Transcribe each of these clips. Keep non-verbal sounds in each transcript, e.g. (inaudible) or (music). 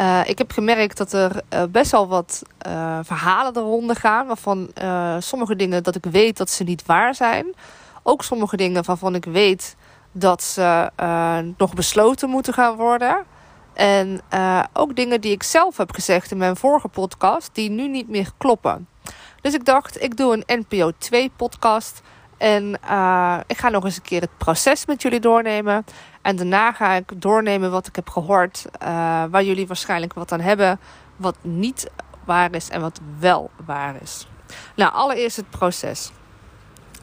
Uh, ik heb gemerkt dat er uh, best wel wat uh, verhalen eronder gaan. Waarvan sommige dingen dat ik weet dat ze niet waar zijn. Ook sommige dingen waarvan ik weet dat ze nog besloten moeten gaan worden. En ook dingen die ik zelf heb gezegd in mijn vorige podcast, die nu niet meer kloppen. Dus ik dacht, ik doe een NPO 2 podcast. En ik ga nog eens een keer het proces met jullie doornemen. En daarna ga ik doornemen wat ik heb gehoord, uh, waar jullie waarschijnlijk wat aan hebben, wat niet waar is en wat wel waar is. Nou, allereerst het proces.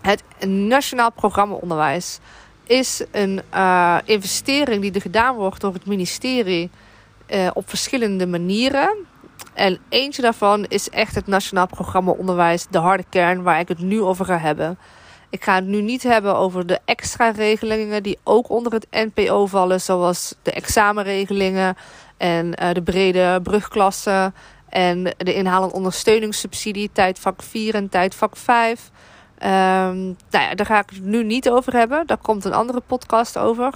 Het Nationaal Programma Onderwijs is een uh, investering die er gedaan wordt door het ministerie op verschillende manieren. En eentje daarvan is echt het Nationaal Programma Onderwijs, de harde kern, waar ik het nu over ga hebben. Ik ga het nu niet hebben over de extra regelingen die ook onder het NPO vallen, zoals de examenregelingen en uh, de brede brugklassen en de inhalend ondersteuningssubsidie, tijdvak 4 en tijdvak 5. Um, ehm, nou ja, daar ga ik het nu niet over hebben. Daar komt een andere podcast over.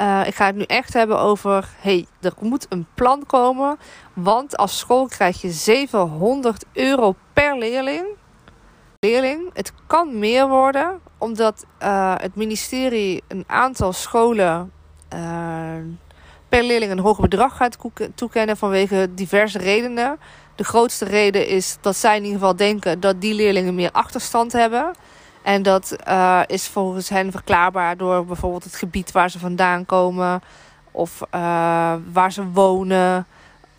Uh, ik ga het nu echt hebben over, hey, er moet een plan komen. Want als school krijg je 700 euro per leerling leerling. Het kan meer worden, omdat uh, het ministerie een aantal scholen uh, per leerling een hoger bedrag gaat toekennen vanwege diverse redenen. De grootste reden is dat zij in ieder geval denken dat die leerlingen meer achterstand hebben. En dat uh, is volgens hen verklaarbaar door bijvoorbeeld het gebied waar ze vandaan komen of waar ze wonen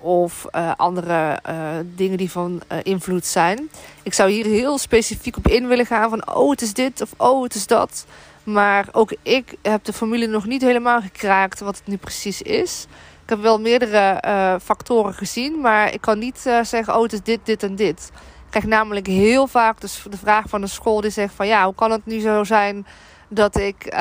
of uh, andere uh, dingen die van uh, invloed zijn. Ik zou hier heel specifiek op in willen gaan van oh het is dit of oh het is dat. Maar ook ik heb de familie nog niet helemaal gekraakt wat het nu precies is. Ik heb wel meerdere factoren gezien, maar ik kan niet zeggen oh het is dit, dit en dit. Ik krijg namelijk heel vaak dus de vraag van een school die zegt van ja hoe kan het nu zo zijn dat ik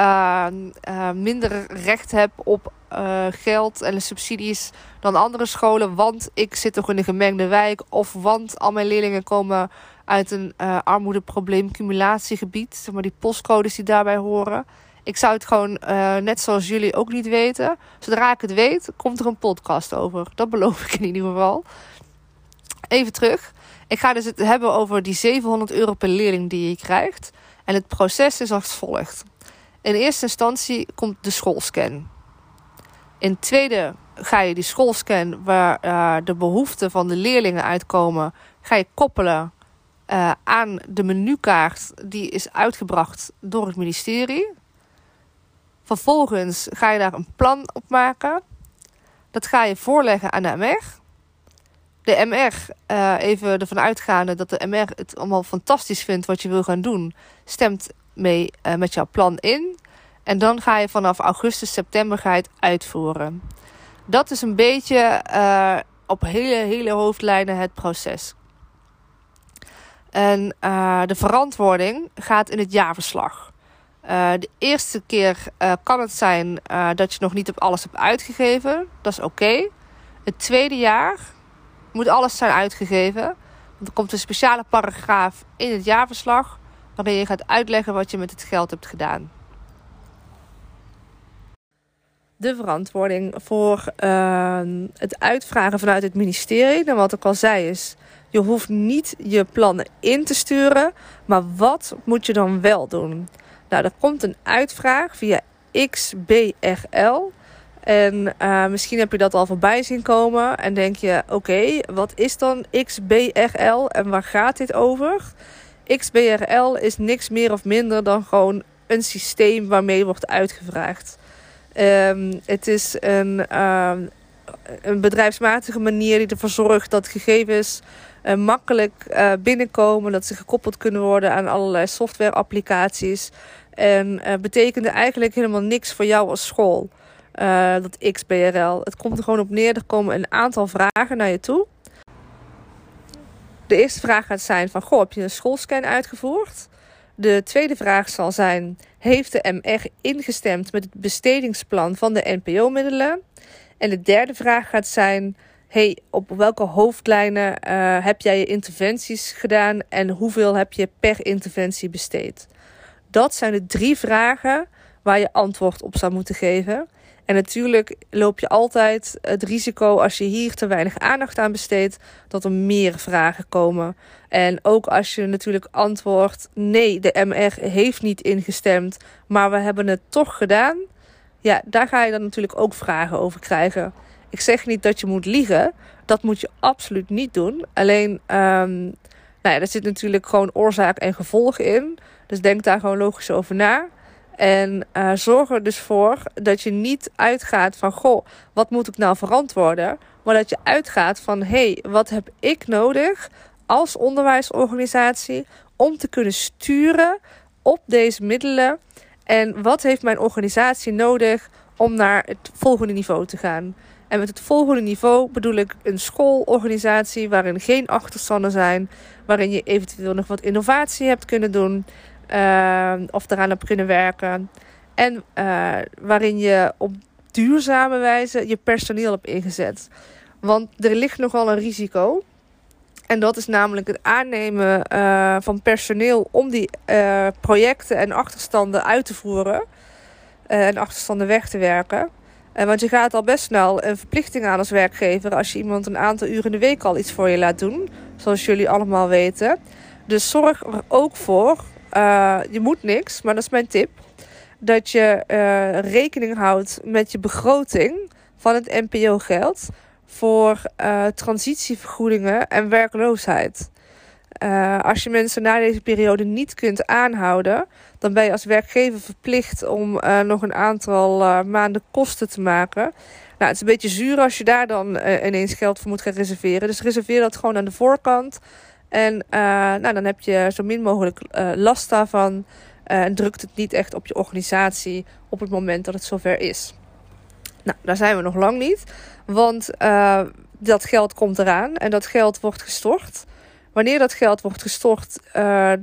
minder recht heb op uh, geld en subsidies dan andere scholen. Want ik zit toch in een gemengde wijk. Of want al mijn leerlingen komen uit een uh, armoedeprobleem cumulatiegebied. Zeg maar die postcodes die daarbij horen. Ik zou het gewoon, uh, net zoals jullie, ook niet weten. Zodra ik het weet, komt er een podcast over. Dat beloof ik in ieder geval. Even terug. Ik ga dus het hebben over die 700 euro per leerling die je krijgt. En het proces is als volgt. In eerste instantie komt de schoolscan. In tweede ga je die schoolscan waar uh, de behoeften van de leerlingen uitkomen, ga je koppelen uh, aan de menukaart die is uitgebracht door het ministerie. Vervolgens ga je daar een plan op maken. Dat ga je voorleggen aan de MR. De MR, uh, even ervan uitgaande dat de MR het allemaal fantastisch vindt wat je wil gaan doen, stemt mee met jouw plan in. En dan ga je vanaf augustus, september ga je het uitvoeren. Dat is een beetje uh, op hele, hele hoofdlijnen het proces. En uh, de verantwoording gaat in het jaarverslag. Uh, de eerste keer kan het zijn dat je nog niet op alles hebt uitgegeven. Dat is oké. Het tweede jaar moet alles zijn uitgegeven. Want er komt een speciale paragraaf in het jaarverslag waarin je gaat uitleggen wat je met het geld hebt gedaan de verantwoording voor uh, het uitvragen vanuit het ministerie. En wat ik al zei is, je hoeft niet je plannen in te sturen, maar wat moet je dan wel doen? Nou, er komt een uitvraag via XBRL. En uh, misschien heb je dat al voorbij zien komen en denk je: oké, wat is dan XBRL en waar gaat dit over? XBRL is niks meer of minder dan gewoon een systeem waarmee wordt uitgevraagd. Um, het is een, um, een bedrijfsmatige manier die ervoor zorgt dat gegevens uh, makkelijk uh, binnenkomen, dat ze gekoppeld kunnen worden aan allerlei software applicaties. En uh, betekende eigenlijk helemaal niks voor jou als school. dat XBRL. Het komt er gewoon op neer. Er komen een aantal vragen naar je toe. De eerste vraag gaat zijn van, goh, heb je een schoolscan uitgevoerd? De tweede vraag zal zijn, heeft de MR ingestemd met het bestedingsplan van de NPO-middelen? En de derde vraag gaat zijn, hey, op welke hoofdlijnen uh, heb jij je interventies gedaan en hoeveel heb je per interventie besteed? Dat zijn de drie vragen waar je antwoord op zou moeten geven. En natuurlijk loop je altijd het risico als je hier te weinig aandacht aan besteedt, dat er meer vragen komen. En ook als je natuurlijk antwoordt: nee, de MR heeft niet ingestemd, maar we hebben het toch gedaan. Ja, daar ga je dan natuurlijk ook vragen over krijgen. Ik zeg niet dat je moet liegen. Dat moet je absoluut niet doen. Alleen, um, nou ja, er zit natuurlijk gewoon oorzaak en gevolg in. Dus denk daar gewoon logisch over na. En uh, zorg er dus voor dat je niet uitgaat van: Goh, wat moet ik nou verantwoorden? Maar dat je uitgaat van: hey, wat heb ik nodig als onderwijsorganisatie om te kunnen sturen op deze middelen? En wat heeft mijn organisatie nodig om naar het volgende niveau te gaan? En met het volgende niveau bedoel ik een schoolorganisatie waarin geen achterstanden zijn, waarin je eventueel nog wat innovatie hebt kunnen doen uh, of eraan hebt kunnen werken. En uh, waarin je op duurzame wijze je personeel hebt ingezet. Want er ligt nogal een risico. En dat is namelijk het aannemen uh, van personeel om die projecten en achterstanden uit te voeren. en achterstanden weg te werken. Want je gaat al best snel een verplichting aan als werkgever als je iemand een aantal uren in de week al iets voor je laat doen. Zoals jullie allemaal weten. Dus zorg er ook voor uh, je moet niks, maar dat is mijn tip. Dat je uh, rekening houdt met je begroting van het NPO-geld voor uh, transitievergoedingen en werkloosheid. als je mensen na deze periode niet kunt aanhouden, dan ben je als werkgever verplicht om nog een aantal maanden kosten te maken. Nou, het is een beetje zuur als je daar dan ineens geld voor moet gaan reserveren. Dus reserveer dat gewoon aan de voorkant. En uh, nou, dan heb je zo min mogelijk uh, last daarvan. Uh, en drukt het niet echt op je organisatie op het moment dat het zover is. Nou, daar zijn we nog lang niet. Want dat geld komt eraan en dat geld wordt gestort. Wanneer dat geld wordt gestort,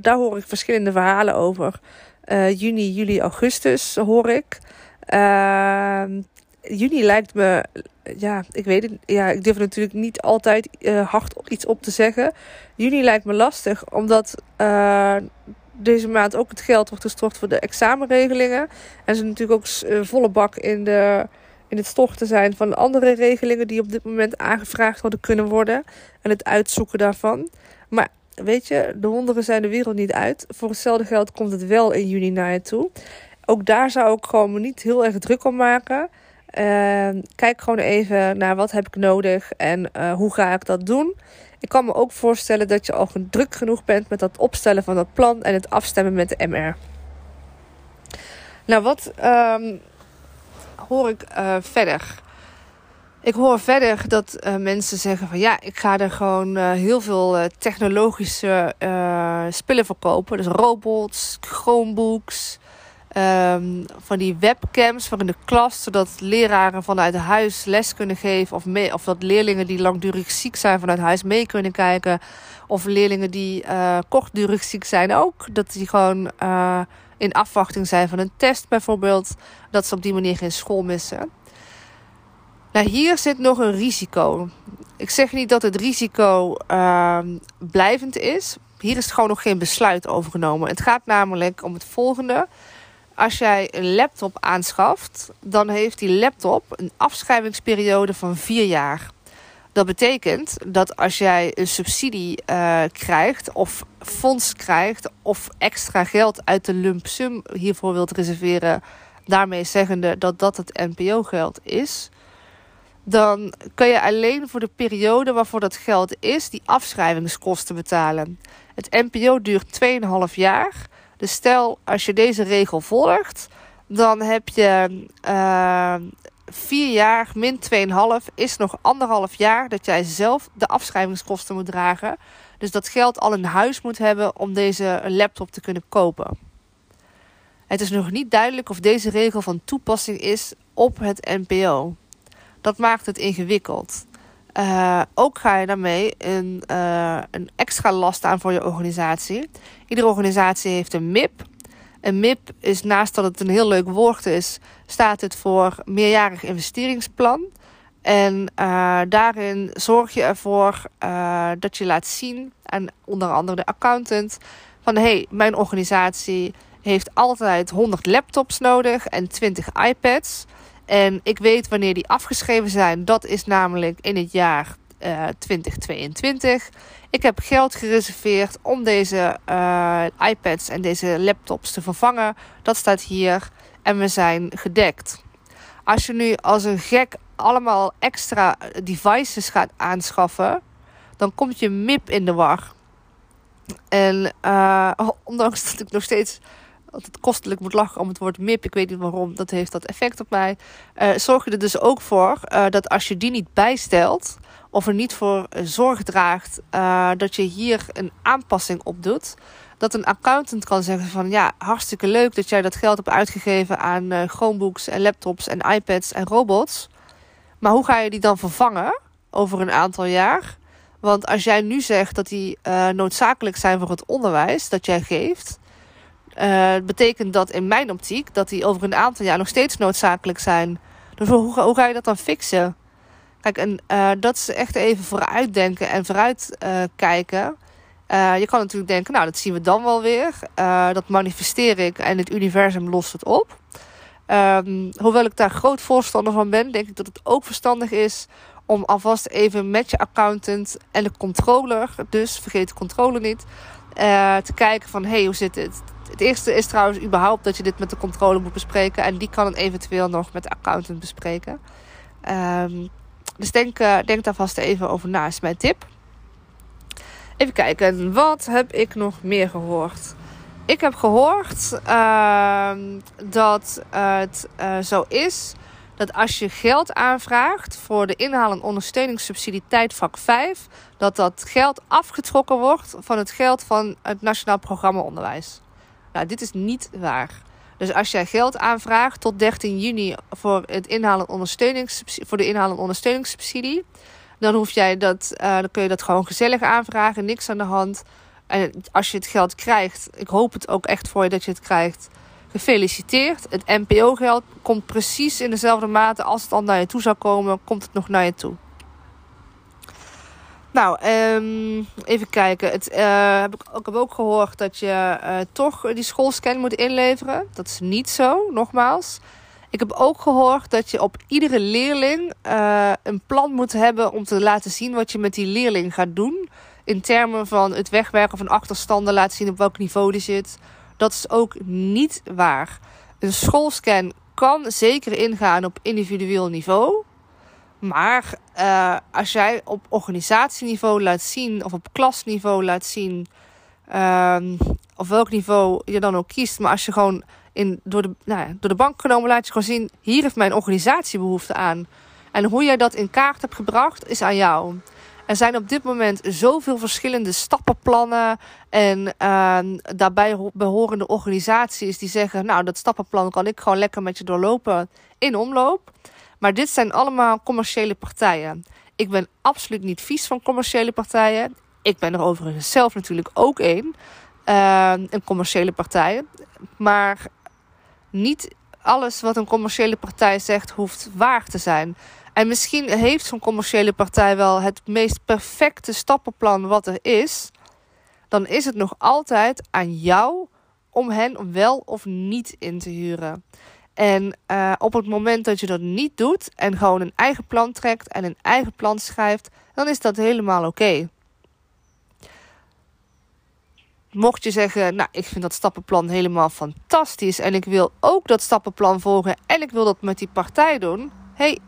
daar hoor ik verschillende verhalen over. juni, juli, augustus hoor ik. Juni lijkt me, ja, ik weet het, ja, ik durf natuurlijk niet altijd uh, hard iets op te zeggen. Juni lijkt me lastig, omdat uh, deze maand ook het geld wordt gestort voor de examenregelingen. En ze natuurlijk ook uh, volle bak in, de, in het storten zijn van andere regelingen die op dit moment aangevraagd worden kunnen worden. En het uitzoeken daarvan. Maar weet je, de wonderen zijn de wereld niet uit. Voor hetzelfde geld komt het wel in juni naar je toe. Ook daar zou ik gewoon niet heel erg druk om maken. Uh, kijk gewoon even naar wat heb ik nodig en uh, hoe ga ik dat doen. Ik kan me ook voorstellen dat je al druk genoeg bent met dat opstellen van dat plan en het afstemmen met de MR. Nou, wat um, hoor ik uh, verder? Ik hoor verder dat uh, mensen zeggen van ja, ik ga er gewoon heel veel technologische spullen verkopen. Dus robots, Chromebooks, um, van die webcams voor in de klas, zodat leraren vanuit huis les kunnen geven. Of, of dat leerlingen die langdurig ziek zijn vanuit huis mee kunnen kijken. Of leerlingen die uh, kortdurig ziek zijn ook. Dat die gewoon uh, in afwachting zijn van een test bijvoorbeeld. Dat ze op die manier geen school missen. Nou, hier zit nog een risico. Ik zeg niet dat het risico uh, blijvend is. Hier is gewoon nog geen besluit over genomen. Het gaat namelijk om het volgende als jij een laptop aanschaft, dan heeft die laptop een afschrijvingsperiode van vier jaar. Dat betekent dat als jij een subsidie uh, krijgt of fonds krijgt of extra geld uit de lump sum hiervoor wilt reserveren, daarmee zeggende dat dat het NPO-geld is, dan kun je alleen voor de periode waarvoor dat geld is die afschrijvingskosten betalen. Het NPO duurt 2,5 jaar. Dus stel, als je deze regel volgt, dan heb je uh, vier jaar min 2,5 is nog anderhalf jaar dat jij zelf de afschrijvingskosten moet dragen. Dus dat geld al in huis moet hebben om deze laptop te kunnen kopen. Het is nog niet duidelijk of deze regel van toepassing is op het NPO. Dat maakt het ingewikkeld. Uh, ook ga je daarmee een, uh, een extra last aan voor je organisatie. Iedere organisatie heeft een MIP. Een MIP is naast dat het een heel leuk woord is, staat het voor meerjarig investeringsplan. En uh, daarin zorg je ervoor dat je laat zien aan onder andere de accountant van hey, mijn organisatie heeft altijd 100 laptops nodig en 20 iPads. En ik weet wanneer die afgeschreven zijn. Dat is namelijk in het jaar uh, eh, 2022. Ik heb geld gereserveerd om deze uh, iPads en deze laptops te vervangen. Dat staat hier. En we zijn gedekt. Als je nu als een gek allemaal extra devices gaat aanschaffen, dan komt je MIP in de war. En uh, (laughs) ondanks dat ik nog steeds altijd kostelijk moet lachen om het woord MIP. Ik weet niet waarom, dat heeft dat effect op mij. Uh, zorg je er dus ook voor uh, dat als je die niet bijstelt of er niet voor zorg draagt dat je hier een aanpassing op doet. Dat een accountant kan zeggen van ja, hartstikke leuk dat jij dat geld hebt uitgegeven aan Chromebooks en laptops en iPads en robots. Maar hoe ga je die dan vervangen over een aantal jaar? Want als jij nu zegt dat die noodzakelijk zijn voor het onderwijs dat jij geeft, uh, betekent dat in mijn optiek dat die over een aantal jaar nog steeds noodzakelijk zijn. Dus hoe, ga je dat dan fixen? Kijk, en uh, dat is echt even vooruitdenken en vooruitkijken. Uh, je kan natuurlijk denken, nou, dat zien we dan wel weer. dat manifesteer ik en het universum lost het op. Um, hoewel ik daar groot voorstander van ben, denk ik dat het ook verstandig is om alvast even met je accountant en de controller, dus vergeet de controller niet, te kijken van, hey, hoe zit het? Het eerste is trouwens überhaupt dat je dit met de controle moet bespreken. En die kan het eventueel nog met de accountant bespreken. Um, dus denk, uh, denk daar vast even over na, is mijn tip. Even kijken, wat heb ik nog meer gehoord? Ik heb gehoord uh, dat het uh, zo is dat als je geld aanvraagt voor de inhaal- en ondersteuningssubsidie tijdvak 5, dat dat geld afgetrokken wordt van het geld van het Nationaal Programma Onderwijs. Nou, dit is niet waar. Dus als jij geld aanvraagt tot 13 juni voor, het inhalen ondersteuningssubsidie, voor de inhalen en ondersteuningssubsidie, dan, hoef jij dat, uh, dan kun je dat gewoon gezellig aanvragen, niks aan de hand. En als je het geld krijgt, ik hoop het ook echt voor je dat je het krijgt, gefeliciteerd. Het NPO-geld komt precies in dezelfde mate als het al naar je toe zou komen, komt het nog naar je toe. Nou, um, even kijken. Het, uh, heb ik, ik, heb ook gehoord dat je uh, toch die schoolscan moet inleveren. Dat is niet zo, nogmaals. Ik heb ook gehoord dat je op iedere leerling uh, een plan moet hebben om te laten zien wat je met die leerling gaat doen. In termen van het wegwerken van achterstanden, laten zien op welk niveau die zit. Dat is ook niet waar. Een schoolscan kan zeker ingaan op individueel niveau. Maar uh, als jij op organisatieniveau laat zien, of op klasniveau laat zien, uh, of welk niveau je dan ook kiest, maar als je gewoon in, door, de, nou ja, door de bank genomen laat je gewoon zien, hier heeft mijn organisatie behoefte aan. En hoe jij dat in kaart hebt gebracht, is aan jou. Er zijn op dit moment zoveel verschillende stappenplannen en uh, daarbij behorende organisaties die zeggen, nou dat stappenplan kan ik gewoon lekker met je doorlopen in omloop. Maar dit zijn allemaal commerciële partijen. Ik ben absoluut niet vies van commerciële partijen. Ik ben er overigens zelf natuurlijk ook een. Uh, een commerciële partij. Maar niet alles wat een commerciële partij zegt hoeft waar te zijn. En misschien heeft zo'n commerciële partij wel het meest perfecte stappenplan wat er is. Dan is het nog altijd aan jou om hen wel of niet in te huren. En uh, op het moment dat je dat niet doet en gewoon een eigen plan trekt en een eigen plan schrijft, dan is dat helemaal oké. Mocht je zeggen, nou, ik vind dat stappenplan helemaal fantastisch en ik wil ook dat stappenplan volgen en ik wil dat met die partij doen. hey,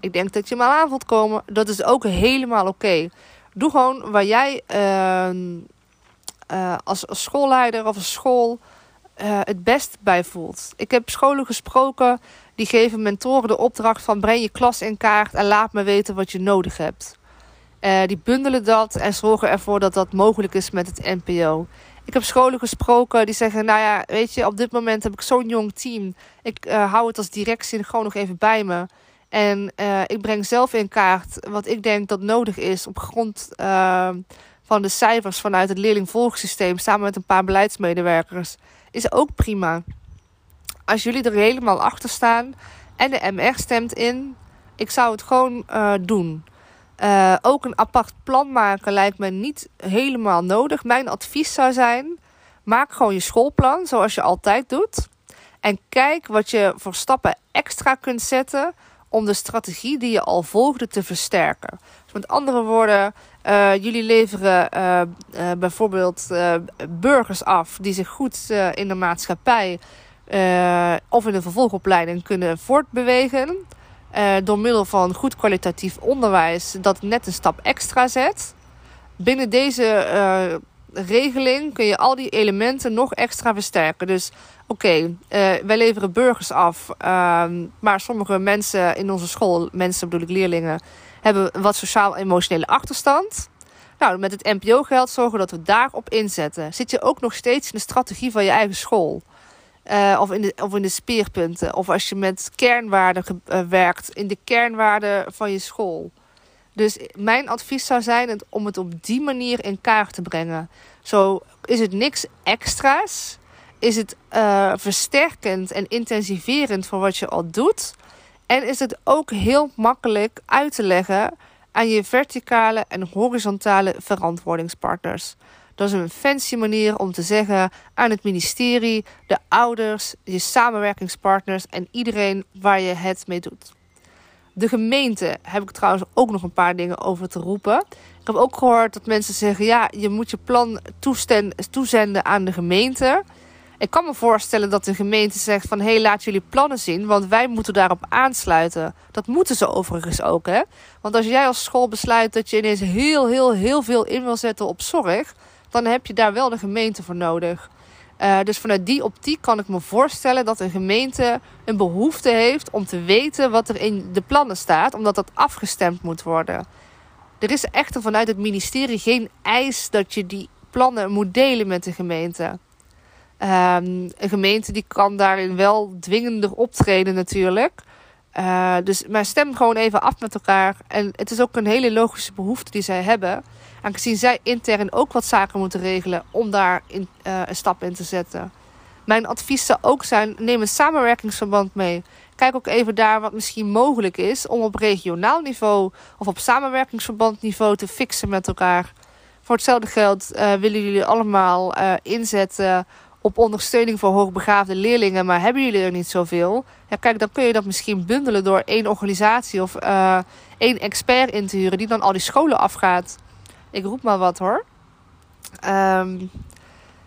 ik denk dat je me aan voelt komen. Dat is ook helemaal oké. Doe gewoon waar jij uh, uh, als, schoolleider of school uh, het best bij voelt. Ik heb scholen gesproken die geven mentoren de opdracht van breng je klas in kaart en laat me weten wat je nodig hebt. Uh, die bundelen dat en zorgen ervoor dat dat mogelijk is met het NPO. Ik heb scholen gesproken die zeggen: Nou ja, weet je, op dit moment heb ik zo'n jong team. Ik uh, hou het als directie gewoon nog even bij me. En ik breng zelf in kaart wat ik denk dat nodig is op grond van de cijfers vanuit het leerlingvolgsysteem, samen met een paar beleidsmedewerkers. Is ook prima. Als jullie er helemaal achter staan en de MR stemt in, ik zou het gewoon uh, doen. Uh, ook een apart plan maken lijkt me niet helemaal nodig. Mijn advies zou zijn: maak gewoon je schoolplan zoals je altijd doet. En kijk wat je voor stappen extra kunt zetten om de strategie die je al volgde te versterken. Dus met andere woorden, uh, jullie leveren uh, uh, bijvoorbeeld burgers af die zich goed in de maatschappij of in de vervolgopleiding kunnen voortbewegen. door middel van goed kwalitatief onderwijs dat net een stap extra zet. Binnen deze regeling kun je al die elementen nog extra versterken. Dus oké, uh, wij leveren burgers af. Uh, maar sommige mensen in onze school, mensen bedoel ik leerlingen, hebben wat sociaal-emotionele achterstand. Nou, met het NPO-geld zorgen dat we daarop inzetten. Zit je ook nog steeds in de strategie van je eigen school? Uh, of, in de, of in de speerpunten. Of als je met kernwaarden uh, werkt, in de kernwaarden van je school. Dus mijn advies zou zijn om het op die manier in kaart te brengen. Zo is het niks extra's. Is het uh, versterkend en intensiverend voor wat je al doet. En is het ook heel makkelijk uit te leggen aan je verticale en horizontale verantwoordingspartners. Dat is een fancy manier om te zeggen aan het ministerie, de ouders, je samenwerkingspartners en iedereen waar je het mee doet. De gemeente heb ik trouwens ook nog een paar dingen over te roepen. Ik heb ook gehoord dat mensen zeggen: ja, je moet je plan toezenden aan de gemeente. Ik kan me voorstellen dat de gemeente zegt van... hé, hey, laat jullie plannen zien, want wij moeten daarop aansluiten. Dat moeten ze overigens ook, hè. Want als jij als school besluit dat je ineens heel, heel, heel veel in wil zetten op zorg... dan heb je daar wel de gemeente voor nodig. Uh, dus vanuit die optiek kan ik me voorstellen dat een gemeente een behoefte heeft... om te weten wat er in de plannen staat, omdat dat afgestemd moet worden. Er is echter vanuit het ministerie geen eis dat je die plannen moet delen met de gemeente... Um, een gemeente die kan daarin wel dwingender optreden natuurlijk. Uh, dus maar stem gewoon even af met elkaar. En het is ook een hele logische behoefte die zij hebben. Aangezien zij intern ook wat zaken moeten regelen om daar in, uh, een stap in te zetten. Mijn advies zou ook zijn: neem een samenwerkingsverband mee. Kijk ook even daar wat misschien mogelijk is om op regionaal niveau of op samenwerkingsverbandniveau te fixen met elkaar. Voor hetzelfde geld uh, willen jullie allemaal inzetten op ondersteuning voor hoogbegaafde leerlingen, maar hebben jullie er niet zoveel? Ja, kijk, dan kun je dat misschien bundelen door één organisatie of één expert in te huren die dan al die scholen afgaat. Ik roep maar wat hoor. Um,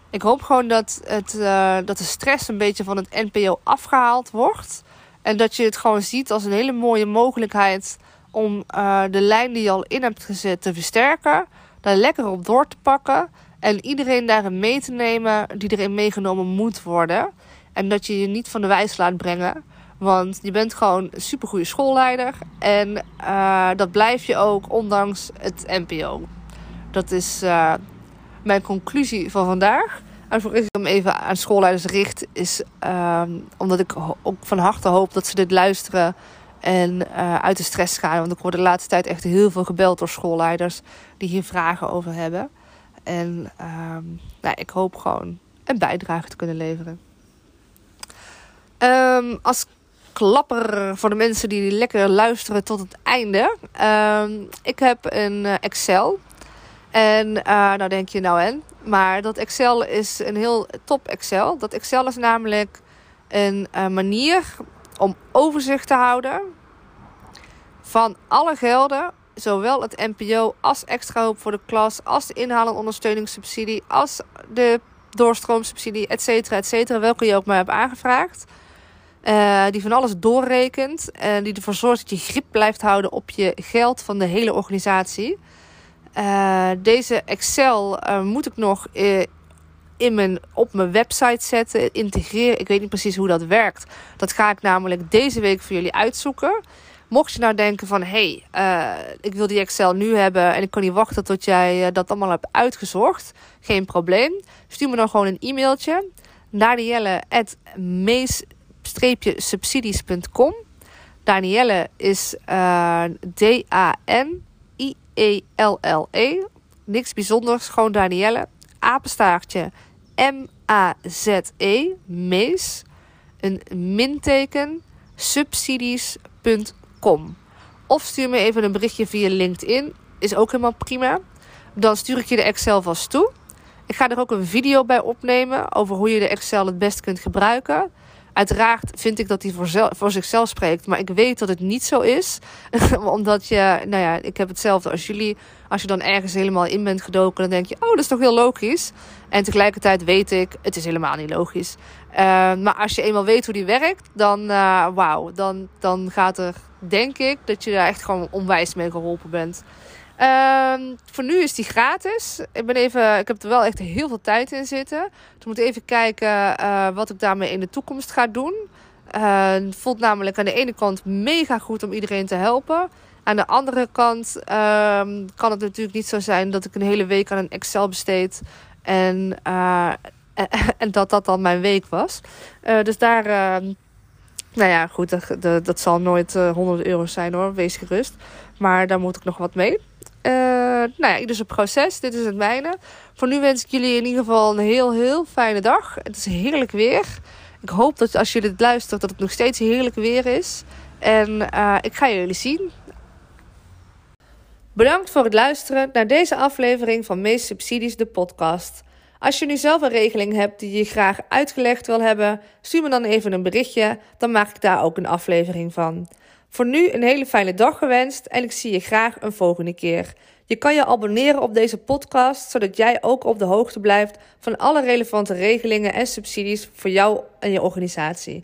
ik hoop gewoon dat, het, uh, dat de stress een beetje van het NPO afgehaald wordt. En dat je het gewoon ziet als een hele mooie mogelijkheid om uh, de lijn die je al in hebt gezet te versterken. Daar lekker op door te pakken. En iedereen daarin mee te nemen die erin meegenomen moet worden. En dat je je niet van de wijs laat brengen. Want je bent gewoon een supergoeie schoolleider. En uh, dat blijf je ook ondanks het NPO. Dat is uh, mijn conclusie van vandaag. En voor ik hem even aan schoolleiders richt, is uh, omdat ik ook van harte hoop dat ze dit luisteren en uh, uit de stress gaan. Want ik word de laatste tijd echt heel veel gebeld door schoolleiders die hier vragen over hebben. En um, nou, ik hoop gewoon een bijdrage te kunnen leveren. Um, als klapper voor de mensen die lekker luisteren tot het einde. Ik heb een uh, Excel. En uh, nou denk je nou en. Maar dat Excel is een heel top Excel. Dat Excel is namelijk een uh, manier om overzicht te houden van alle gelden zowel het NPO als extra hulp voor de klas, als de inhaal- en ondersteuningssubsidie, als de doorstroomsubsidie, et cetera, et cetera, welke je ook maar hebt aangevraagd. Uh, die van alles doorrekent en die ervoor zorgt dat je grip blijft houden op je geld van de hele organisatie. Uh, deze Excel uh, moet ik nog in mijn, op mijn website zetten, integreren. Ik weet niet precies hoe dat werkt. Dat ga ik namelijk deze week voor jullie uitzoeken. Mocht je nou denken van, hé, hey, ik wil die Excel nu hebben en ik kan niet wachten tot jij dat allemaal hebt uitgezocht. Geen probleem. Stuur me dan gewoon een e-mailtje. Danielle.mees-subsidies.com Danielle is D-A-N-I-E-L-L-E. Niks bijzonders, gewoon Danielle. Apenstaartje M-A-Z-E, Mees. Een minteken, subsidies.com. Of stuur me even een berichtje via LinkedIn. Is ook helemaal prima. Dan stuur ik je de Excel vast toe. Ik ga er ook een video bij opnemen over hoe je de Excel het best kunt gebruiken. Uiteraard vind ik dat hij voor, voor zichzelf spreekt, maar ik weet dat het niet zo is. (laughs) Omdat je, nou ja, ik heb hetzelfde als jullie. Als je dan ergens helemaal in bent gedoken, dan denk je, oh, dat is toch heel logisch. En tegelijkertijd weet ik, het is helemaal niet logisch. Uh, maar als je eenmaal weet hoe die werkt, dan, uh, wauw, dan, dan gaat er, denk ik, dat je daar echt gewoon onwijs mee geholpen bent. Uh, voor nu is die gratis. Ik, ben even, ik heb er wel echt heel veel tijd in zitten. Dus moet even kijken uh, wat ik daarmee in de toekomst ga doen. Uh, het voelt namelijk aan de ene kant mega goed om iedereen te helpen. Aan de andere kant uh, kan het natuurlijk niet zo zijn dat ik een hele week aan een Excel besteed. En, uh, (laughs) en dat dat dan mijn week was. dus daar, ehm, nou ja, goed, dat, dat, zal nooit 100 euro zijn hoor, wees gerust. Maar daar moet ik nog wat mee. Uh, nou ja, dus een proces. Dit is het mijne. Voor nu wens ik jullie in ieder geval een heel, heel fijne dag. Het is heerlijk weer. Ik hoop dat als jullie het luistert, dat het nog steeds heerlijk weer is. En uh, ik ga jullie zien. Bedankt voor het luisteren naar deze aflevering van Meest Subsidies, de podcast. Als je nu zelf een regeling hebt die je graag uitgelegd wil hebben, stuur me dan even een berichtje. Dan maak ik daar ook een aflevering van. Voor nu een hele fijne dag gewenst en ik zie je graag een volgende keer. Je kan je abonneren op deze podcast, zodat jij ook op de hoogte blijft van alle relevante regelingen en subsidies voor jou en je organisatie.